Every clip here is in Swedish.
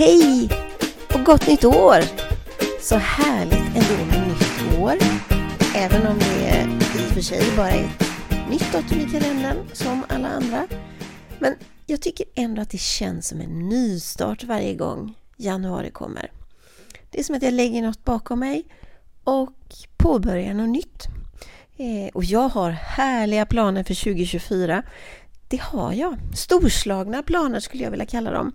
Hej och gott nytt år! Så härligt ändå med nytt år. Även om det i och för sig bara är ett nytt datum i kalendern som alla andra. Men jag tycker ändå att det känns som en nystart varje gång januari kommer. Det är som att jag lägger något bakom mig och påbörjar något nytt. Eh, och jag har härliga planer för 2024. Det har jag. Storslagna planer skulle jag vilja kalla dem.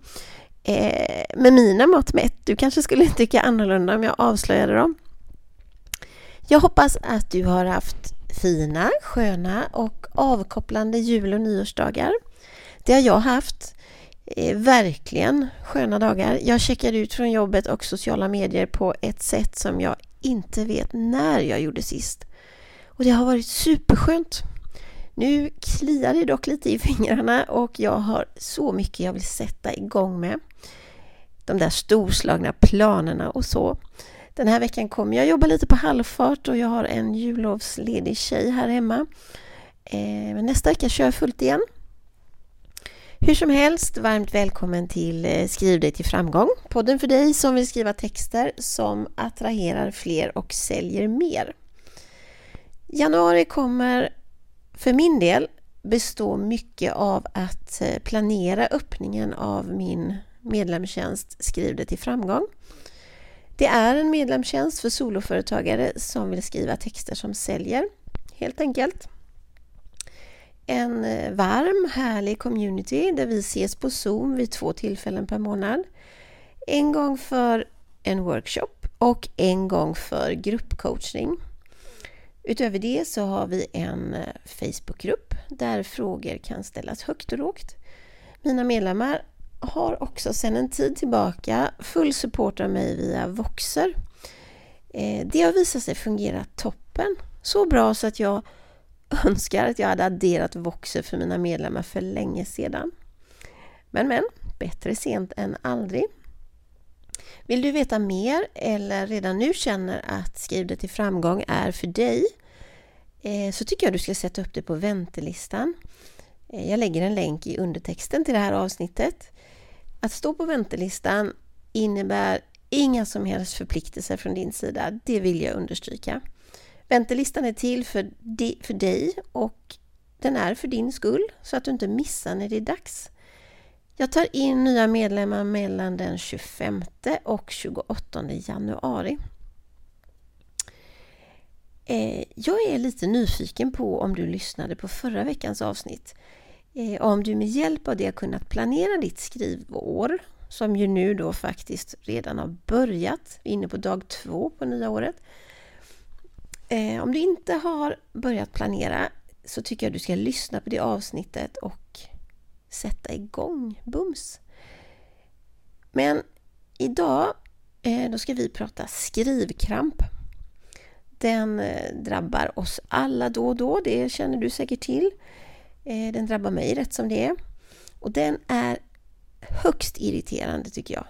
Eh, med mina mått mätt. Du kanske skulle tycka annorlunda om jag avslöjade dem. Jag hoppas att du har haft fina, sköna och avkopplande jul och nyårsdagar. Det har jag haft. Eh, verkligen sköna dagar. Jag checkade ut från jobbet och sociala medier på ett sätt som jag inte vet när jag gjorde sist. Och det har varit superskönt. Nu kliar det dock lite i fingrarna och jag har så mycket jag vill sätta igång med. De där storslagna planerna och så. Den här veckan kommer jag jobba lite på halvfart och jag har en jullovsledig tjej här hemma. Eh, men nästa vecka kör jag fullt igen. Hur som helst, varmt välkommen till eh, Skriv dig till framgång. Podden för dig som vill skriva texter som attraherar fler och säljer mer. Januari kommer för min del består mycket av att eh, planera öppningen av min medlemstjänst Skriv det till framgång. Det är en medlemstjänst för soloföretagare som vill skriva texter som säljer, helt enkelt. En eh, varm, härlig community där vi ses på Zoom vid två tillfällen per månad. En gång för en workshop och en gång för gruppcoachning. Utöver det så har vi en eh, Facebookgrupp där frågor kan ställas högt och lågt. Mina medlemmar har också sedan en tid tillbaka full support av mig via Voxer. Eh, det har visat sig fungera toppen. Så bra så att jag önskar att jag hade adderat Voxer för mina medlemmar för länge sedan. Men men, bättre sent än aldrig. Vill du veta mer eller redan nu känner att Skriv det till framgång är för dig eh, så tycker jag du ska sätta upp det på väntelistan. Eh, jag lägger en länk i undertexten till det här avsnittet. Att stå på väntelistan innebär inga som helst förpliktelser från din sida. Det vill jag understryka. Väntelistan är till för, för dig och den är för din skull så att du inte missar när det är dags. Jag tar in nya medlemmar mellan den 25 och 28 januari. Eh, jag är lite nyfiken på om du lyssnade på förra veckans avsnitt. Eh, om du med hjälp av det har kunnat planera ditt skrivår, som ju nu då faktiskt redan har börjat, vi är inne på dag två på nya året. Eh, om du inte har börjat planera så tycker jag du ska lyssna på det avsnittet och sätta igång bums. Men idag eh, då ska vi prata skrivkramp. Den eh, drabbar oss alla då och då, det känner du säkert till. Eh, den drabbar mig rätt som det är. Och den är högst irriterande tycker jag.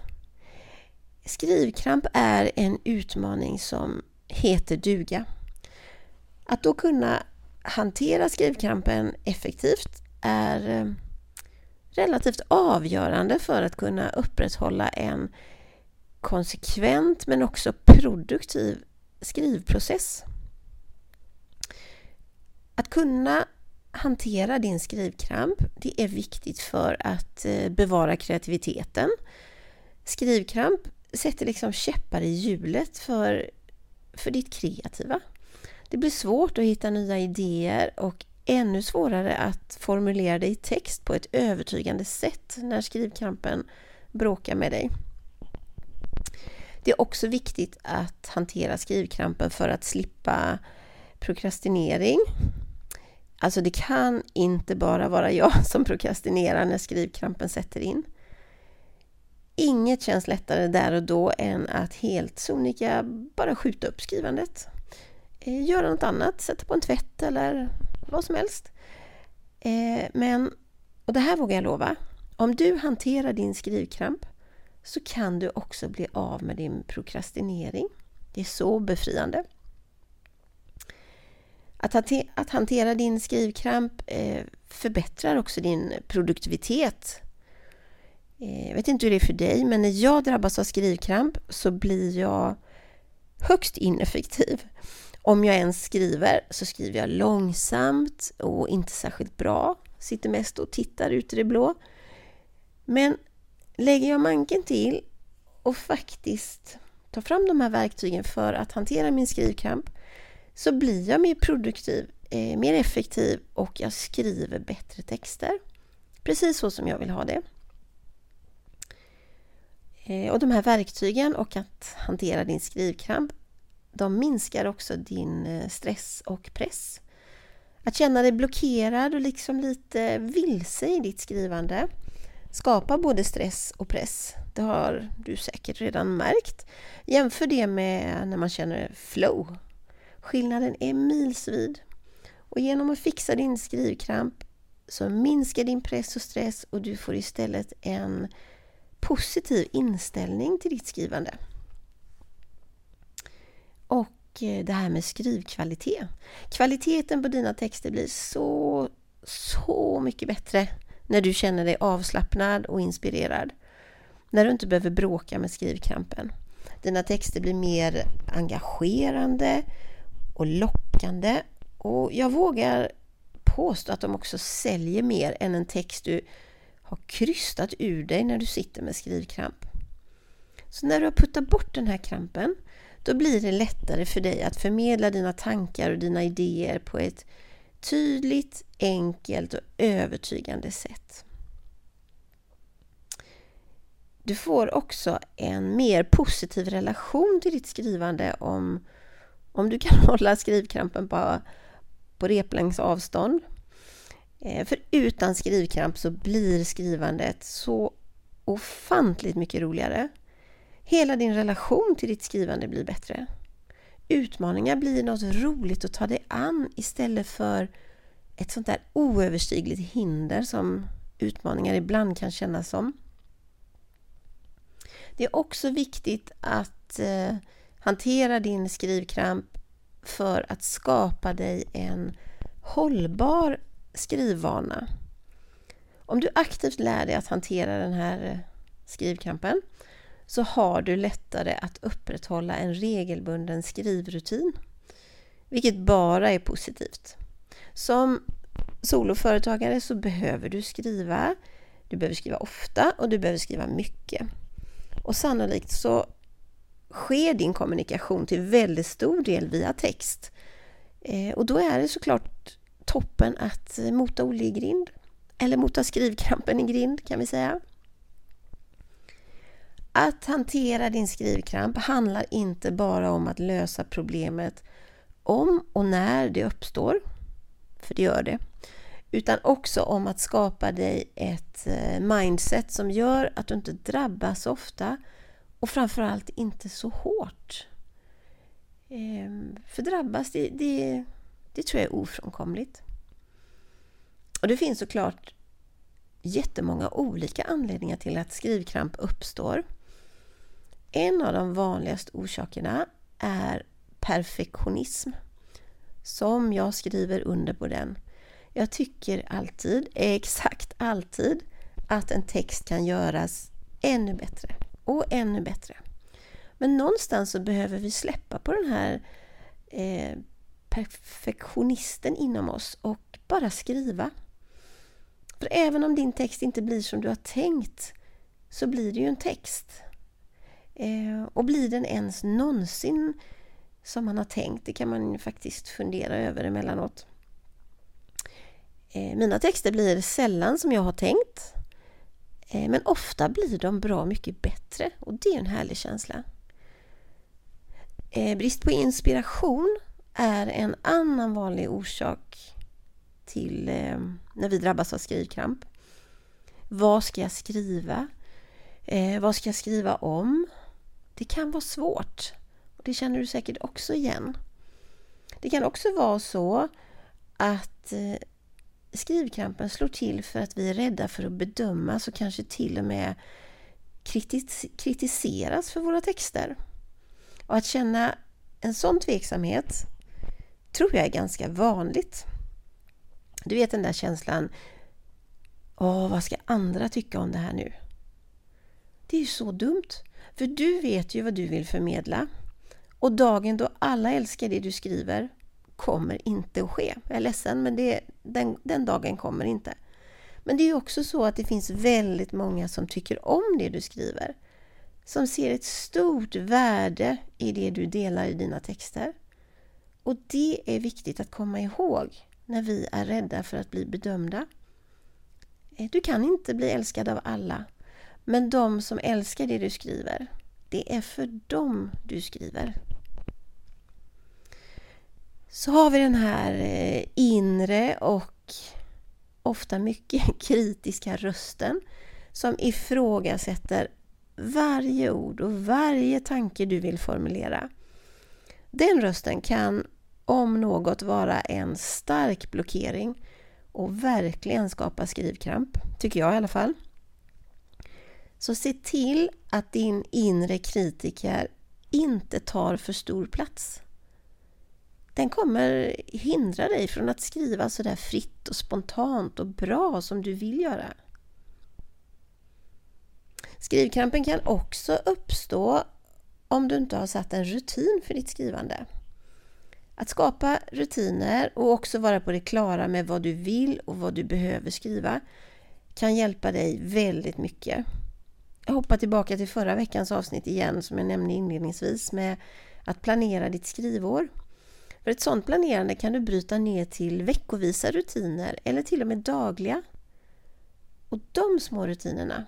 Skrivkramp är en utmaning som heter duga. Att då kunna hantera skrivkrampen effektivt är relativt avgörande för att kunna upprätthålla en konsekvent men också produktiv skrivprocess. Att kunna hantera din skrivkramp, det är viktigt för att eh, bevara kreativiteten. Skrivkramp sätter liksom käppar i hjulet för, för ditt kreativa. Det blir svårt att hitta nya idéer och ännu svårare att formulera det i text på ett övertygande sätt när skrivkrampen bråkar med dig. Det är också viktigt att hantera skrivkrampen för att slippa prokrastinering. Alltså det kan inte bara vara jag som prokrastinerar när skrivkrampen sätter in. Inget känns lättare där och då än att helt sonika bara skjuta upp skrivandet. Göra något annat, sätta på en tvätt eller vad som helst. Eh, men, och det här vågar jag lova, om du hanterar din skrivkramp så kan du också bli av med din prokrastinering. Det är så befriande. Att, hantera din skrivkramp eh, förbättrar också din produktivitet. Eh, jag vet inte hur det är för dig, men när jag drabbas av skrivkramp så blir jag högst ineffektiv. Om jag ens skriver så skriver jag långsamt och inte särskilt bra. Sitter mest och tittar ut i det blå. Men lägger jag manken till och faktiskt tar fram de här verktygen för att hantera min skrivkramp så blir jag mer produktiv, eh, mer effektiv och jag skriver bättre texter. Precis så som jag vill ha det. Eh, och de här verktygen och att hantera din skrivkramp de minskar också din eh, stress och press. Att känna dig blockerad och liksom lite vilse i ditt skrivande skapar både stress och press. Det har du säkert redan märkt. Jämför det med när man känner flow. Skillnaden är milsvid. Och genom att fixa din skrivkramp så minskar din press och stress och du får istället en positiv inställning till ditt skrivande. Och eh, det här med skrivkvalitet. Kvaliteten på dina texter blir så, så mycket bättre när du känner dig avslappnad och inspirerad. När du inte behöver bråka med skrivkrampen. Dina texter blir mer engagerande och lockande och jag vågar påstå att de också säljer mer än en text du har krystat ur dig när du sitter med skrivkramp. Så när du har puttat bort den här krampen då blir det lättare för dig att förmedla dina tankar och dina idéer på ett tydligt, enkelt och övertygande sätt. Du får också en mer positiv relation till ditt skrivande om, om du kan hålla skrivkrampen på, på replängds avstånd. Eh, för utan skrivkramp så blir skrivandet så ofantligt mycket roligare. Hela din relation till ditt skrivande blir bättre. Utmaningar blir något roligt att ta dig an istället för ett sånt där oöverstigligt hinder som utmaningar ibland kan kännas som. Det är också viktigt att eh, hantera din skrivkramp för att skapa dig en hållbar skrivvana. Om du aktivt lär dig att hantera den här eh, skrivkrampen så har du lättare att upprätthålla en regelbunden skrivrutin. Vilket bara är positivt. Som soloföretagare så behöver du skriva. Du behöver skriva ofta och du behöver skriva mycket. Och sannolikt så sker din kommunikation till väldigt stor del via text. Eh, och då är det såklart toppen att mota Olle i grind. Eller mota skrivkrampen i grind kan vi säga. Att hantera din skrivkramp handlar inte bara om att lösa problemet om och när det uppstår, för det gör det, utan också om att skapa dig ett eh, mindset som gör att du inte drabbas ofta och framförallt inte så hårt. Ehm, för drabbas, det, det, det tror jag är ofrånkomligt. Och det finns såklart jättemånga olika anledningar till att skrivkramp uppstår. En av de vanligaste orsakerna är perfektionism. Som jag skriver under på den. Jag tycker alltid, exakt alltid, att en text kan göras ännu bättre och ännu bättre. Men någonstans så behöver vi släppa på den här eh, perfektionisten inom oss och bara skriva. För även om din text inte blir som du har tänkt så blir det ju en text. Eh, och blir den ens någonsin som man har tänkt? Det kan man faktiskt fundera över emellanåt. Eh, mina texter blir sällan som jag har tänkt. Eh, men ofta blir de bra mycket bättre och det är en härlig känsla. Brist på inspiration är en annan vanlig orsak till när vi drabbas av skrivkramp. Vad ska jag skriva? vad ska jag skriva om? Det kan vara svårt. Och Det känner du säkert också igen. Det kan också vara så att eh, skrivkrampen slår till för att vi är rädda för att bedömas och kanske till och med kritis kritiseras för våra texter. Och att känna en sån tveksamhet tror jag är ganska vanligt. Du vet den där känslan Åh, vad ska andra tycka om det här nu? Det är ju så dumt. För du vet ju vad du vill förmedla. Och dagen då alla älskar det du skriver kommer inte att ske. Jag är ledsen, men det, den, den dagen kommer inte. Men det är också så att det finns väldigt många som tycker om det du skriver. Som ser ett stort värde i det du delar i dina texter. Och det är viktigt att komma ihåg när vi är rädda för att bli bedömda. Eh, du kan inte bli älskad av alla, men de som älskar det du skriver, det är för dem du skriver. Så har vi den här eh, inre och ofta mycket kritiska rösten som ifrågasätter varje ord och varje tanke du vill formulera. Den rösten kan om något vara en stark blockering och verkligen skapa skrivkramp, tycker jag i alla fall. Så se till att din inre kritiker inte tar för stor plats. Den kommer hindra dig från att skriva så där fritt och spontant och bra som du vill göra. Skrivkrampen kan också uppstå om du inte har satt en rutin för ditt skrivande. Att skapa rutiner och också vara på det klara med vad du vill och vad du behöver skriva kan hjälpa dig väldigt mycket. Jag hoppar tillbaka till förra veckans avsnitt igen som jag nämnde inledningsvis med att planera ditt skrivår. För ett sådant planerande kan du bryta ner till veckovisa rutiner eller till och med dagliga. Och de små rutinerna,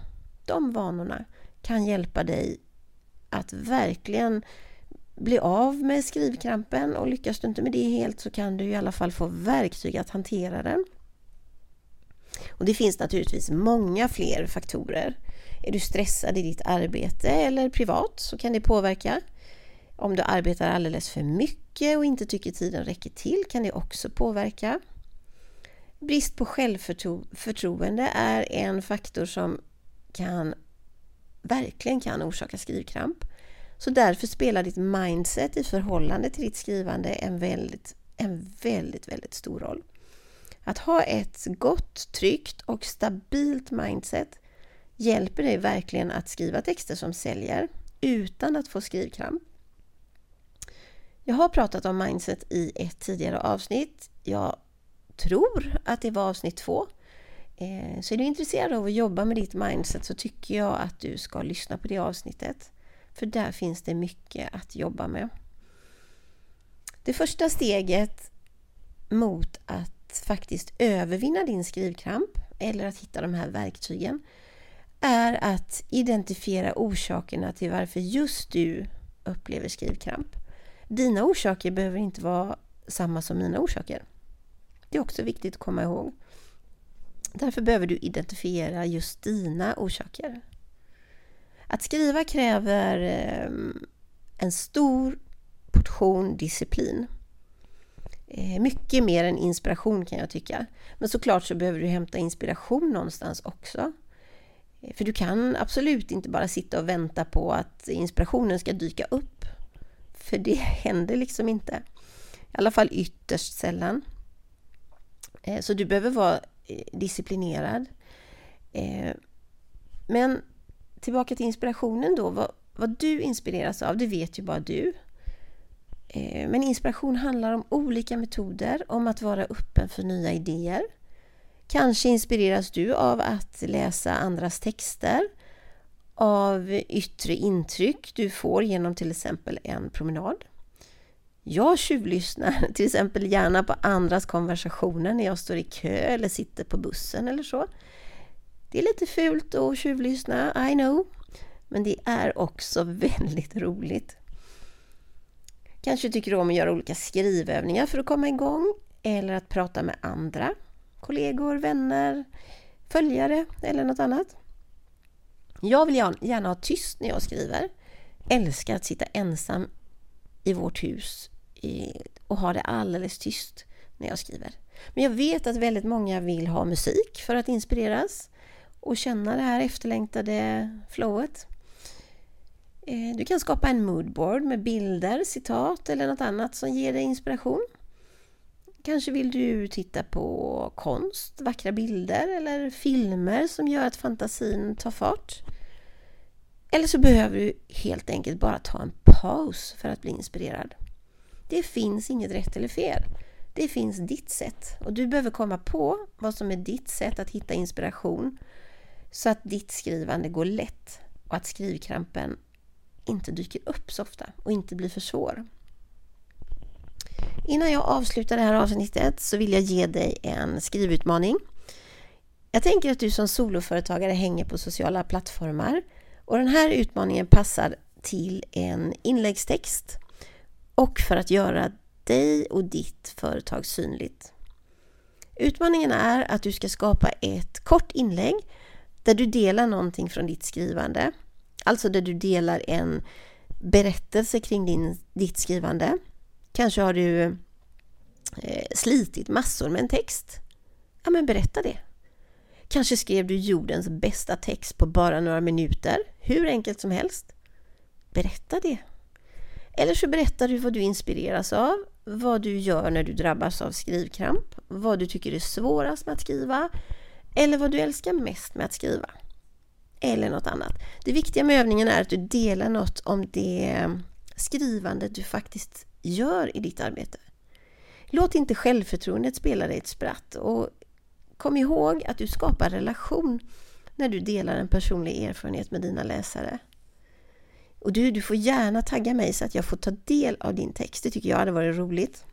de vanorna kan hjälpa dig att verkligen bli av med skrivkrampen och lyckas du inte med det helt så kan du i alla fall få verktyg att hantera den. Och Det finns naturligtvis många fler faktorer. Är du stressad i ditt arbete eller privat så kan det påverka. Om du arbetar alldeles för mycket och inte tycker tiden räcker till kan det också påverka. Brist på självförtroende är en faktor som kan verkligen kan orsaka skrivkramp. Så därför spelar ditt mindset i förhållande till ditt skrivande en väldigt, en väldigt, väldigt stor roll. Att ha ett gott, tryggt och stabilt mindset hjälper dig verkligen att skriva texter som säljer utan att få skrivkramp. Jag har pratat om mindset i ett tidigare avsnitt. Jag tror att det var avsnitt två. Eh, så är du intresserad av att jobba med ditt mindset så tycker jag att du ska lyssna på det avsnittet. För där finns det mycket att jobba med. Det första steget mot att faktiskt övervinna din skrivkramp eller att hitta de här verktygen är att identifiera orsakerna till varför just du upplever skrivkramp. Dina orsaker behöver inte vara samma som mina orsaker. Det är också viktigt att komma ihåg. Därför behöver du identifiera just dina orsaker. Att skriva kräver eh, en stor portion disciplin. Eh, mycket mer än inspiration kan jag tycka. Men såklart så behöver du hämta inspiration någonstans också. För du kan absolut inte bara sitta och vänta på att inspirationen ska dyka upp. För det händer liksom inte. I alla fall ytterst sällan. Eh, så du behöver vara eh, disciplinerad. Eh, men tillbaka till inspirationen då. Vad, vad du inspireras av, det vet ju bara du. Men inspiration handlar om olika metoder, om att vara öppen för nya idéer. Kanske inspireras du av att läsa andras texter, av yttre intryck du får genom till exempel en promenad. Jag tjuvlyssnar till exempel gärna på andras konversationer när jag står i kö eller sitter på bussen eller så. Det är lite fult att tjuvlyssna, I know. Men det är också väldigt roligt. Kanske tycker du om att göra olika skrivövningar för att komma igång eller att prata med andra, kollegor, vänner, följare eller något annat. Jag vill gärna ha tyst när jag skriver. Älskar att sitta ensam i vårt hus och ha det alldeles tyst när jag skriver. Men jag vet att väldigt många vill ha musik för att inspireras och känna det här efterlängtade flowet. Eh, du kan skapa en moodboard med bilder, citat eller något annat som ger dig inspiration. Kanske vill du titta på konst, vackra bilder eller filmer som gör att fantasin tar fart. Eller så behöver du helt enkelt bara ta en paus för att bli inspirerad. Det finns inget rätt eller fel. Det finns ditt sätt och du behöver komma på vad som är ditt sätt att hitta inspiration så att ditt skrivande går lätt och att skrivkrampen inte dyker upp så ofta och inte blir för svår. Innan jag avslutar det här avsnittet så vill jag ge dig en skrivutmaning. Jag tänker att du som soloföretagare hänger på sociala plattformar och den här utmaningen passar till en inläggstext och för att göra dig och ditt företag synligt. Utmaningen är att du ska skapa ett kort inlägg där du delar någonting från ditt skrivande. Alltså där du delar en berättelse kring din, ditt skrivande. Kanske har du eh, slitit massor med en text. Ja, men berätta det. Kanske skrev du jordens bästa text på bara några minuter, hur enkelt som helst. Berätta det. Eller så berättar du vad du inspireras av, vad du gör när du drabbas av skrivkramp, vad du tycker är svårast med att skriva eller vad du älskar mest med att skriva. Eller något annat. Det viktiga med övningen är att du delar något om det skrivande du faktiskt gör i ditt arbete. Låt inte självförtroendet spela dig ett spratt och kom ihåg att du skapar relation när du delar en personlig erfarenhet med dina läsare. Och du, du får gärna tagga mig så att jag får ta del av din text. Det tycker jag hade varit roligt.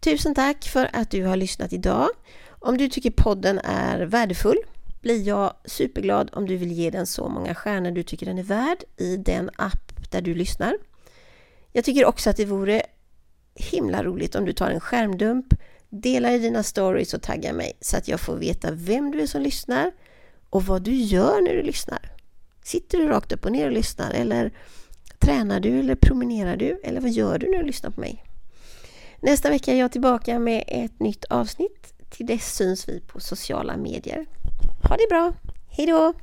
Tusen tack för att du har lyssnat idag. Om du tycker podden är värdefull blir jag superglad om du vill ge den så många stjärnor du tycker den är värd i den app där du lyssnar. Jag tycker också att det vore himla roligt om du tar en skärmdump, delar i dina stories och taggar mig så att jag får veta vem du är som lyssnar och vad du gör när du lyssnar. Sitter du rakt upp och ner och lyssnar eller tränar du eller promenerar du eller vad gör du när du lyssnar på mig? Nästa vecka är jag tillbaka med ett nytt avsnitt. Till dess syns vi på sociala medier. Ha det bra! Hejdå!